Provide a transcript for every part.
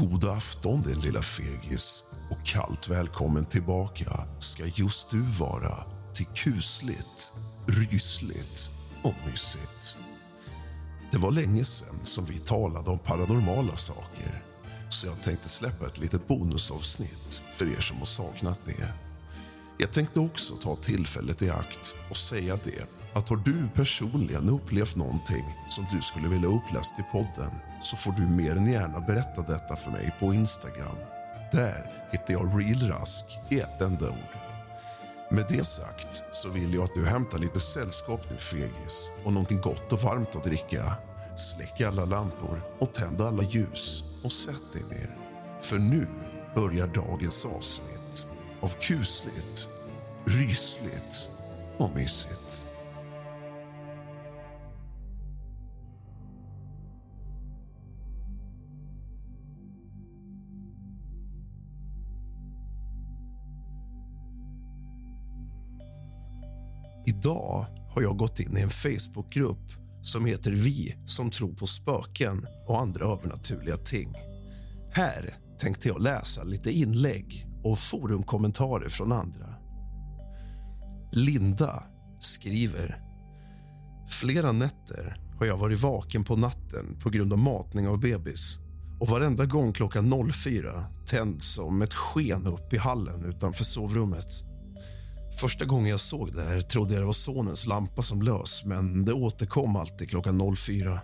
God afton din lilla fegis och kallt välkommen tillbaka ska just du vara till kusligt, rysligt och mysigt. Det var länge sen som vi talade om paranormala saker så jag tänkte släppa ett litet bonusavsnitt för er som har saknat det. Jag tänkte också ta tillfället i akt och säga det att har du personligen upplevt någonting som du skulle vilja uppläst i podden så får du mer än gärna berätta detta för mig på Instagram. Där hittar jag realrask i ett enda ord. Med det sagt så vill jag att du hämtar lite sällskap nu fegis och någonting gott och varmt att dricka. Släck alla lampor och tänd alla ljus och sätt dig ner. För nu börjar dagens avsnitt av kusligt, rysligt och mysigt. Idag har jag gått in i en Facebookgrupp som heter Vi som tror på spöken och andra övernaturliga ting. Här tänkte jag läsa lite inlägg och forumkommentarer från andra. Linda skriver... Flera nätter har jag varit vaken på natten på grund av matning av bebis. Och Varenda gång klockan 04 tänds som ett sken upp i hallen utanför sovrummet. Första gången jag såg det här trodde jag det var sonens lampa som lös men det återkom alltid klockan 04.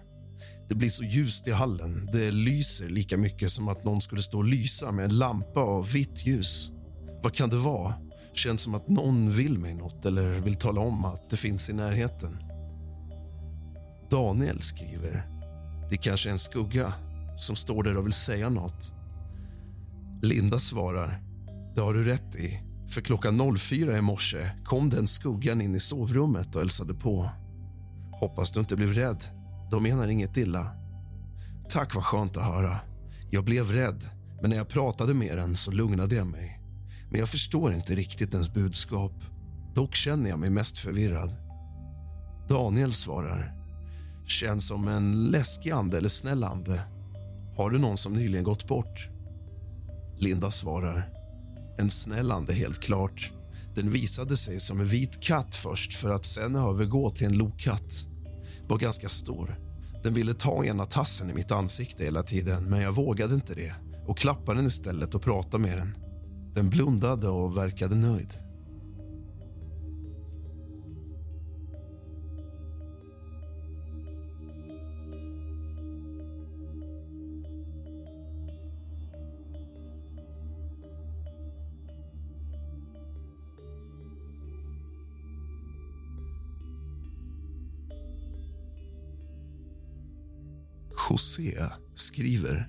Det blir så ljust i hallen. Det lyser lika mycket som att någon skulle stå och lysa med en lampa av vitt ljus. Vad kan det vara? Känns som att någon vill mig något eller vill tala om att det finns i närheten. Daniel skriver. Det kanske är en skugga som står där och vill säga något. Linda svarar. Det har du rätt i. För klockan 04 i morse kom den skuggan in i sovrummet och hälsade på. Hoppas du inte blev rädd. De menar inget illa. Tack, vad skönt att höra. Jag blev rädd, men när jag pratade med den så lugnade jag mig. Men jag förstår inte riktigt ens budskap. Dock känner jag mig mest förvirrad. Daniel svarar. Känns som en läskig ande eller snäll ande. Har du någon som nyligen gått bort? Linda svarar. En snäll ande, helt klart. Den visade sig som en vit katt först för att sen övergå till en lokatt. Var ganska stor. Den ville ta ena tassen i mitt ansikte hela tiden men jag vågade inte det och klappade den istället och pratade med den. Den blundade och verkade nöjd. José skriver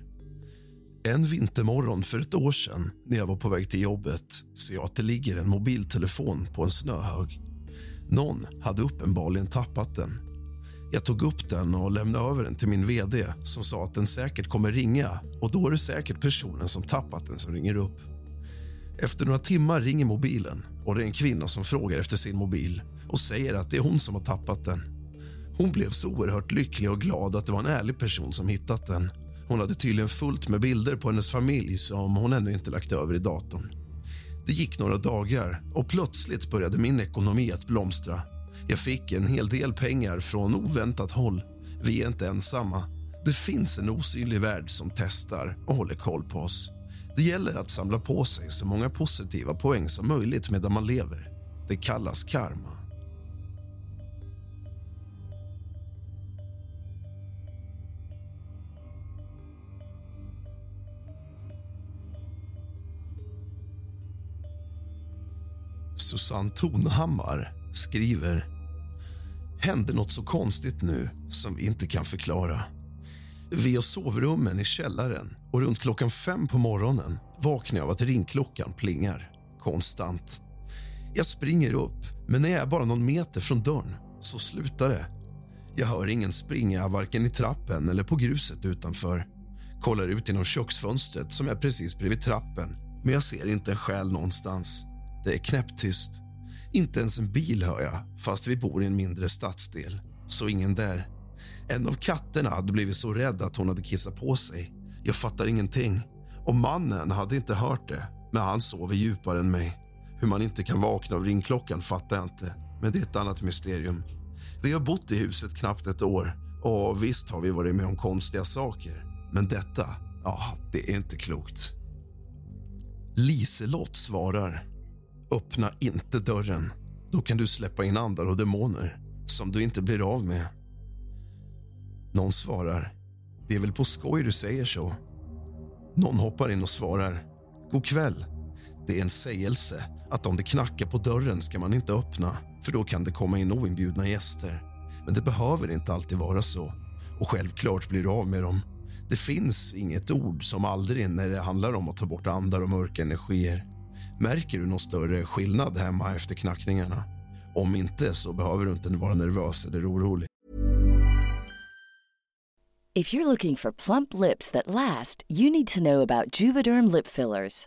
en vintermorgon för ett år sedan när jag var på väg till jobbet ser jag att det ligger en mobiltelefon på en snöhög. Någon hade uppenbarligen tappat den. Jag tog upp den och lämnade över den till min vd som sa att den säkert kommer ringa och då är det säkert personen som tappat den som ringer upp. Efter några timmar ringer mobilen och det är en kvinna som frågar efter sin mobil och säger att det är hon som har tappat den. Hon blev så oerhört lycklig och glad att det var en ärlig person som hittat den. Hon hade tydligen fullt med bilder på hennes familj som hon ännu inte lagt över i datorn. Det gick några dagar och plötsligt började min ekonomi att blomstra. Jag fick en hel del pengar från oväntat håll. Vi är inte ensamma. Det finns en osynlig värld som testar och håller koll på oss. Det gäller att samla på sig så många positiva poäng som möjligt medan man lever. Det kallas karma. Susanne Tonhammar skriver hände något så konstigt nu som vi inte kan förklara. Vi har sovrummen i källaren och runt klockan fem på morgonen vaknar jag av att ringklockan plingar konstant. Jag springer upp, men när jag är bara någon meter från dörren så slutar det. Jag hör ingen springa varken i trappen eller på gruset utanför. Kollar ut genom köksfönstret som är precis bredvid trappen men jag ser inte en själ någonstans. Det är knäpptyst. Inte ens en bil hör jag, fast vi bor i en mindre stadsdel. Så ingen där. En av katterna hade blivit så rädd att hon hade kissat på sig. Jag fattar ingenting. Och mannen hade inte hört det, men han sover djupare än mig. Hur man inte kan vakna av ringklockan fattar jag inte, men det är ett annat mysterium. Vi har bott i huset knappt ett år och visst har vi varit med om konstiga saker. Men detta, ja, det är inte klokt. Liselott svarar Öppna inte dörren. Då kan du släppa in andar och demoner som du inte blir av med. Någon svarar. Det är väl på skoj du säger så. Någon hoppar in och svarar. God kväll. Det är en sägelse att om det knackar på dörren ska man inte öppna för då kan det komma in oinbjudna gäster. Men det behöver inte alltid vara så. Och självklart blir du av med dem. Det finns inget ord som aldrig när det handlar om att ta bort andar och mörka energier. Märker du någon större skillnad hemma efter knackningarna? Om inte så behöver du inte vara nervös eller orolig. If you're looking for plump lips that last, you need to know about Juvederm lip fillers.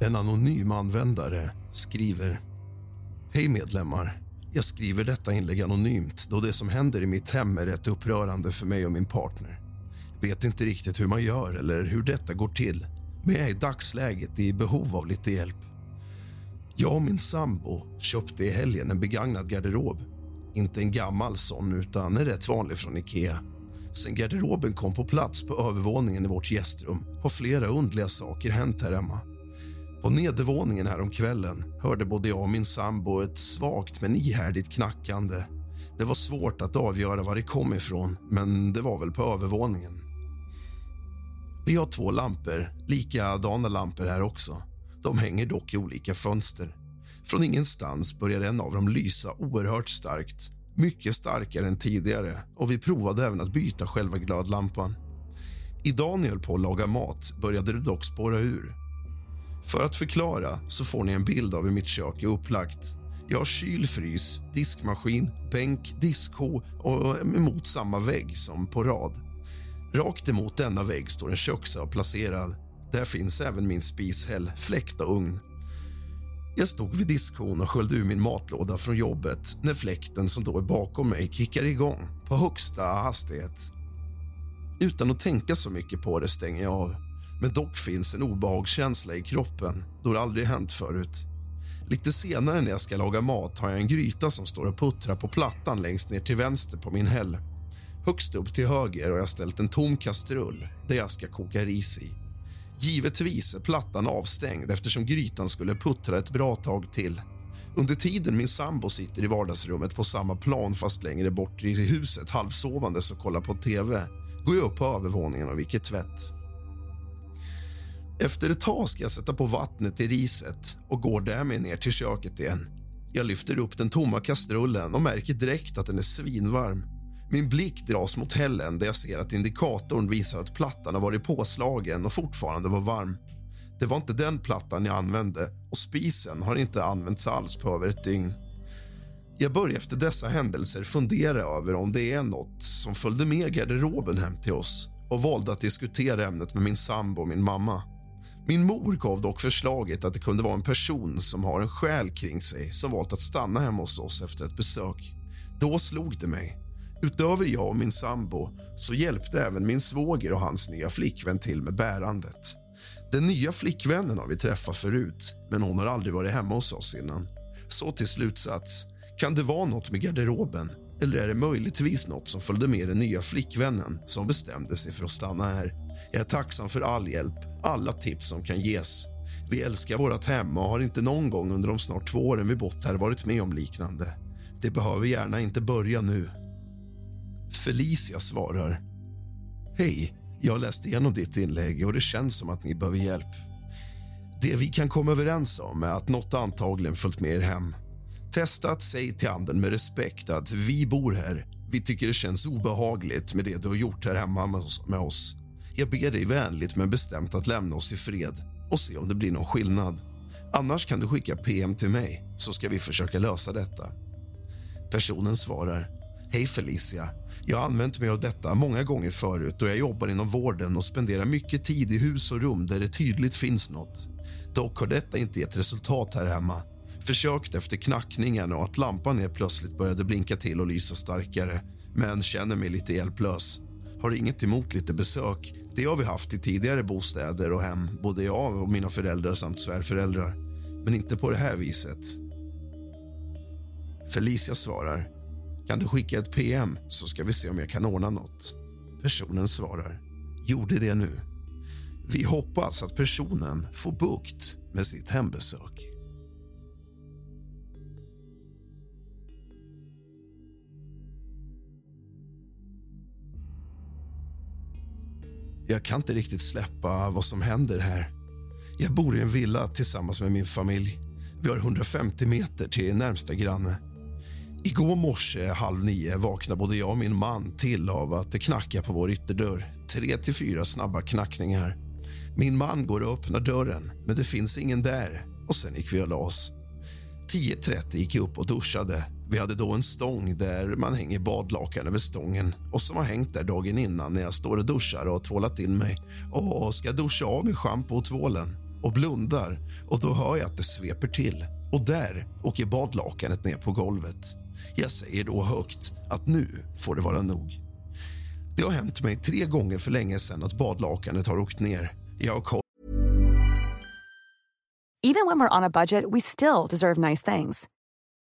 En anonym användare skriver Hej medlemmar. Jag skriver detta inlägg anonymt då det som händer i mitt hem är rätt upprörande för mig och min partner. Vet inte riktigt hur man gör eller hur detta går till men jag är i dagsläget i behov av lite hjälp. Jag och min sambo köpte i helgen en begagnad garderob. Inte en gammal sån, utan en rätt vanlig från Ikea. Sen garderoben kom på plats på övervåningen i vårt gästrum har flera undliga saker hänt här hemma. På nedervåningen häromkvällen hörde både jag och min sambo ett svagt men ihärdigt knackande. Det var svårt att avgöra var det kom ifrån, men det var väl på övervåningen. Vi har två lampor, likadana lampor här också. De hänger dock i olika fönster. Från ingenstans börjar en av dem lysa oerhört starkt. Mycket starkare än tidigare och vi provade även att byta själva glödlampan. Idag när jag höll på att laga mat började det dock spåra ur. För att förklara så får ni en bild av hur mitt kök är upplagt. Jag har kyl, frys, diskmaskin, bänk, diskho och emot samma vägg som på rad. Rakt emot denna vägg står en köksö placerad. Där finns även min spishäll, fläkt och ugn. Jag stod vid diskhon och sköljde ur min matlåda från jobbet när fläkten som då är bakom mig kickar igång på högsta hastighet. Utan att tänka så mycket på det stänger jag av. Men dock finns en obehagskänsla i kroppen då det aldrig hänt förut. Lite senare när jag ska laga mat har jag en gryta som står och puttrar på plattan längst ner till vänster på min häll. Högst upp till höger har jag ställt en tom kastrull där jag ska koka ris i. Givetvis är plattan avstängd eftersom grytan skulle puttra ett bra tag till. Under tiden min sambo sitter i vardagsrummet på samma plan fast längre bort i huset halvsovandes och kollar på tv går jag upp på övervåningen och viker tvätt. Efter ett tag ska jag sätta på vattnet i riset och går därmed ner till köket igen. Jag lyfter upp den tomma kastrullen och märker direkt att den är svinvarm. Min blick dras mot hällen där jag ser att indikatorn visar att plattan har varit påslagen och fortfarande var varm. Det var inte den plattan jag använde och spisen har inte använts alls på över ett dygn. Jag börjar efter dessa händelser fundera över om det är något som följde med garderoben hem till oss och valde att diskutera ämnet med min sambo och min mamma. Min mor gav dock förslaget att det kunde vara en person som har en själ kring sig som valt att stanna hemma hos oss efter ett besök. Då slog det mig Utöver jag och min sambo så hjälpte även min svåger och hans nya flickvän till med bärandet. Den nya flickvännen har vi träffat förut, men hon har aldrig varit hemma hos oss innan. Så till slutsats, kan det vara något med garderoben eller är det möjligtvis något som följde med den nya flickvännen som bestämde sig för att stanna här? Jag är tacksam för all hjälp, alla tips som kan ges. Vi älskar vårt hem och har inte någon gång under de snart två åren vi bott här varit med om liknande. Det behöver gärna inte börja nu. Felicia svarar. Hej, jag har läst igenom ditt inlägg och det känns som att ni behöver hjälp. Det vi kan komma överens om är att något antagligen följt med er hem. Testa att säga till anden med respekt att vi bor här. Vi tycker det känns obehagligt med det du har gjort här hemma med oss. Jag ber dig vänligt men bestämt att lämna oss i fred och se om det blir någon skillnad. Annars kan du skicka PM till mig så ska vi försöka lösa detta. Personen svarar. Hej Felicia. Jag har använt mig av detta många gånger förut och jag jobbar inom vården och spenderar mycket tid i hus och rum där det tydligt finns nåt. Dock har detta inte gett resultat här hemma. Försökt efter knackningen och att lampan helt plötsligt började blinka till och lysa starkare. Men känner mig lite hjälplös. Har inget emot lite besök. Det har vi haft i tidigare bostäder och hem, både jag och mina föräldrar samt svärföräldrar. Men inte på det här viset. Felicia svarar. Kan du skicka ett PM så ska vi se om jag kan ordna nåt. Personen svarar. Gjorde det nu. Vi hoppas att personen får bukt med sitt hembesök. Jag kan inte riktigt släppa vad som händer här. Jag bor i en villa tillsammans med min familj. Vi har 150 meter till närmsta granne. Igår morse halv nio vaknade både jag och min man till av att det knackar på vår ytterdörr. Tre till fyra snabba knackningar. Min man går och öppnar dörren, men det finns ingen där. Och Sen gick vi och la oss. 10.30 gick jag upp och duschade. Vi hade då en stång där man hänger badlakan över stången och som har hängt där dagen innan när jag står och duschar och har tvålat in mig och ska duscha av med schampo och tvålen och blundar och då hör jag att det sveper till och där åker badlakanet ner på golvet. Jag säger då högt att nu får det vara nog. Det har hänt mig tre gånger för länge sedan att badlakanet har åkt ner. Jag har koll Even when we're on a budget, we still deserve nice things.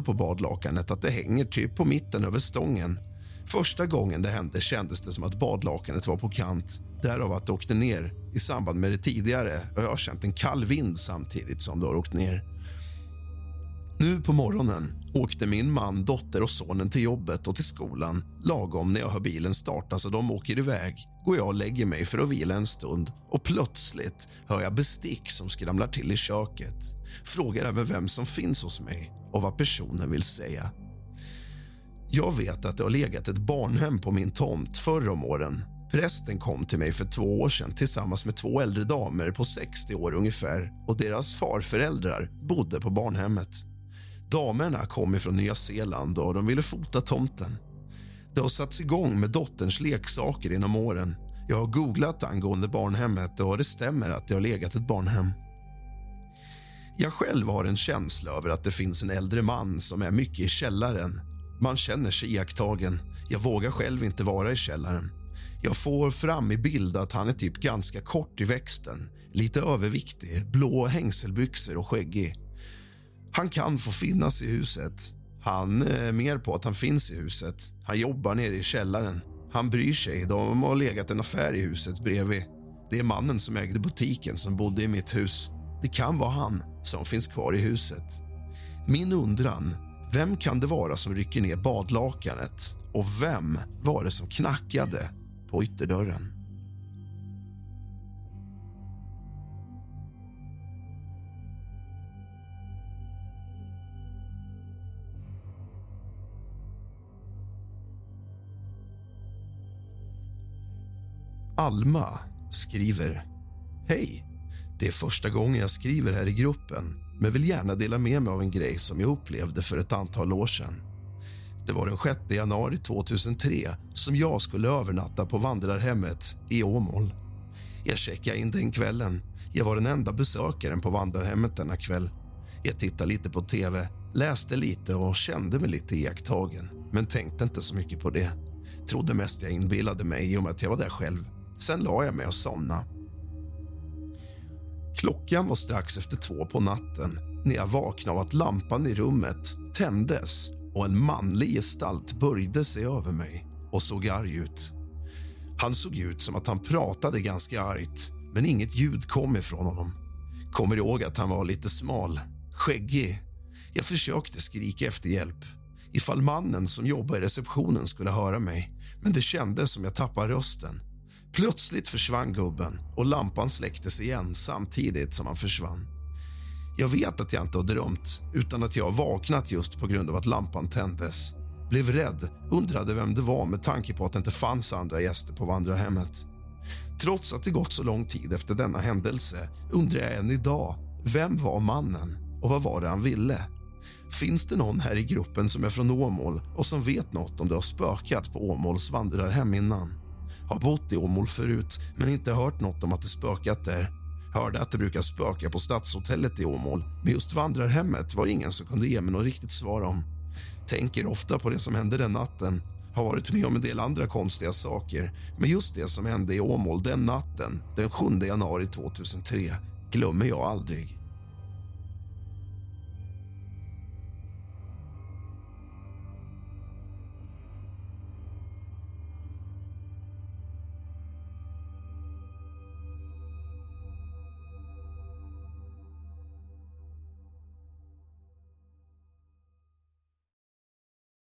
På badlakanet att det hänger typ på mitten över stången. Första gången det hände kändes det som att badlakanet var på kant. Därav att det åkte ner. I samband med det tidigare har jag känt en kall vind samtidigt som det har åkt ner. Nu på morgonen åkte min man, dotter och sonen till jobbet och till skolan. Lagom när jag hör bilen starta så de åker iväg går jag och lägger mig för att vila en stund och plötsligt hör jag bestick som skramlar till i köket. Frågar även vem som finns hos mig och vad personen vill säga. Jag vet att det har legat ett barnhem på min tomt förr om åren. Prästen kom till mig för två år sedan tillsammans med två äldre damer på 60 år ungefär och deras farföräldrar bodde på barnhemmet. Damerna kom från Nya Zeeland och de ville fota tomten. Det har satts igång med dotterns leksaker inom åren. Jag har googlat angående barnhemmet och det stämmer att det har legat ett barnhem. Jag själv har en känsla över att det finns en äldre man som är mycket i källaren. Man känner sig iakttagen. Jag vågar själv inte vara i källaren. Jag får fram i bild att han är typ ganska kort i växten, lite överviktig, blå hängselbyxor och skäggig. Han kan få finnas i huset. Han är mer på att han finns i huset. Han jobbar nere i källaren. Han bryr sig. De har legat en affär i huset bredvid. Det är mannen som ägde butiken som bodde i mitt hus. Det kan vara han som finns kvar i huset. Min undran, vem kan det vara som rycker ner badlakanet? Och vem var det som knackade på ytterdörren? Alma skriver Hej! Det är första gången jag skriver här i gruppen men vill gärna dela med mig av en grej som jag upplevde för ett antal år sedan. Det var den 6 januari 2003 som jag skulle övernatta på vandrarhemmet i Åmål. Jag checkade in den kvällen. Jag var den enda besökaren på vandrarhemmet denna kväll. Jag tittade lite på tv, läste lite och kände mig lite iakttagen men tänkte inte så mycket på det. Trodde mest jag inbillade mig i och med att jag var där själv. Sen la jag mig och somnade. Klockan var strax efter två på natten när jag vaknade av att lampan i rummet tändes och en manlig gestalt böjde sig över mig och såg arg ut. Han såg ut som att han pratade ganska argt, men inget ljud kom ifrån honom. Kommer ihåg att han var lite smal, skäggig. Jag försökte skrika efter hjälp ifall mannen som jobbar i receptionen skulle höra mig men det kändes som jag tappade rösten. Plötsligt försvann gubben och lampan släcktes igen samtidigt som han försvann. Jag vet att jag inte har drömt utan att jag har vaknat just på grund av att lampan tändes. Blev rädd, undrade vem det var med tanke på att det inte fanns andra gäster på vandrarhemmet. Trots att det gått så lång tid efter denna händelse undrar jag än idag, vem var mannen och vad var det han ville? Finns det någon här i gruppen som är från Åmål och som vet något om det har spökat på Åmåls vandrarhem innan? Har bott i Åmål förut, men inte hört något om att det spökat där. Hörde att det brukar spöka på Stadshotellet i Åmål, men just vandrarhemmet var ingen som kunde ge mig något riktigt svar om. Tänker ofta på det som hände den natten. Har varit med om en del andra konstiga saker, men just det som hände i Åmål den natten, den 7 januari 2003, glömmer jag aldrig.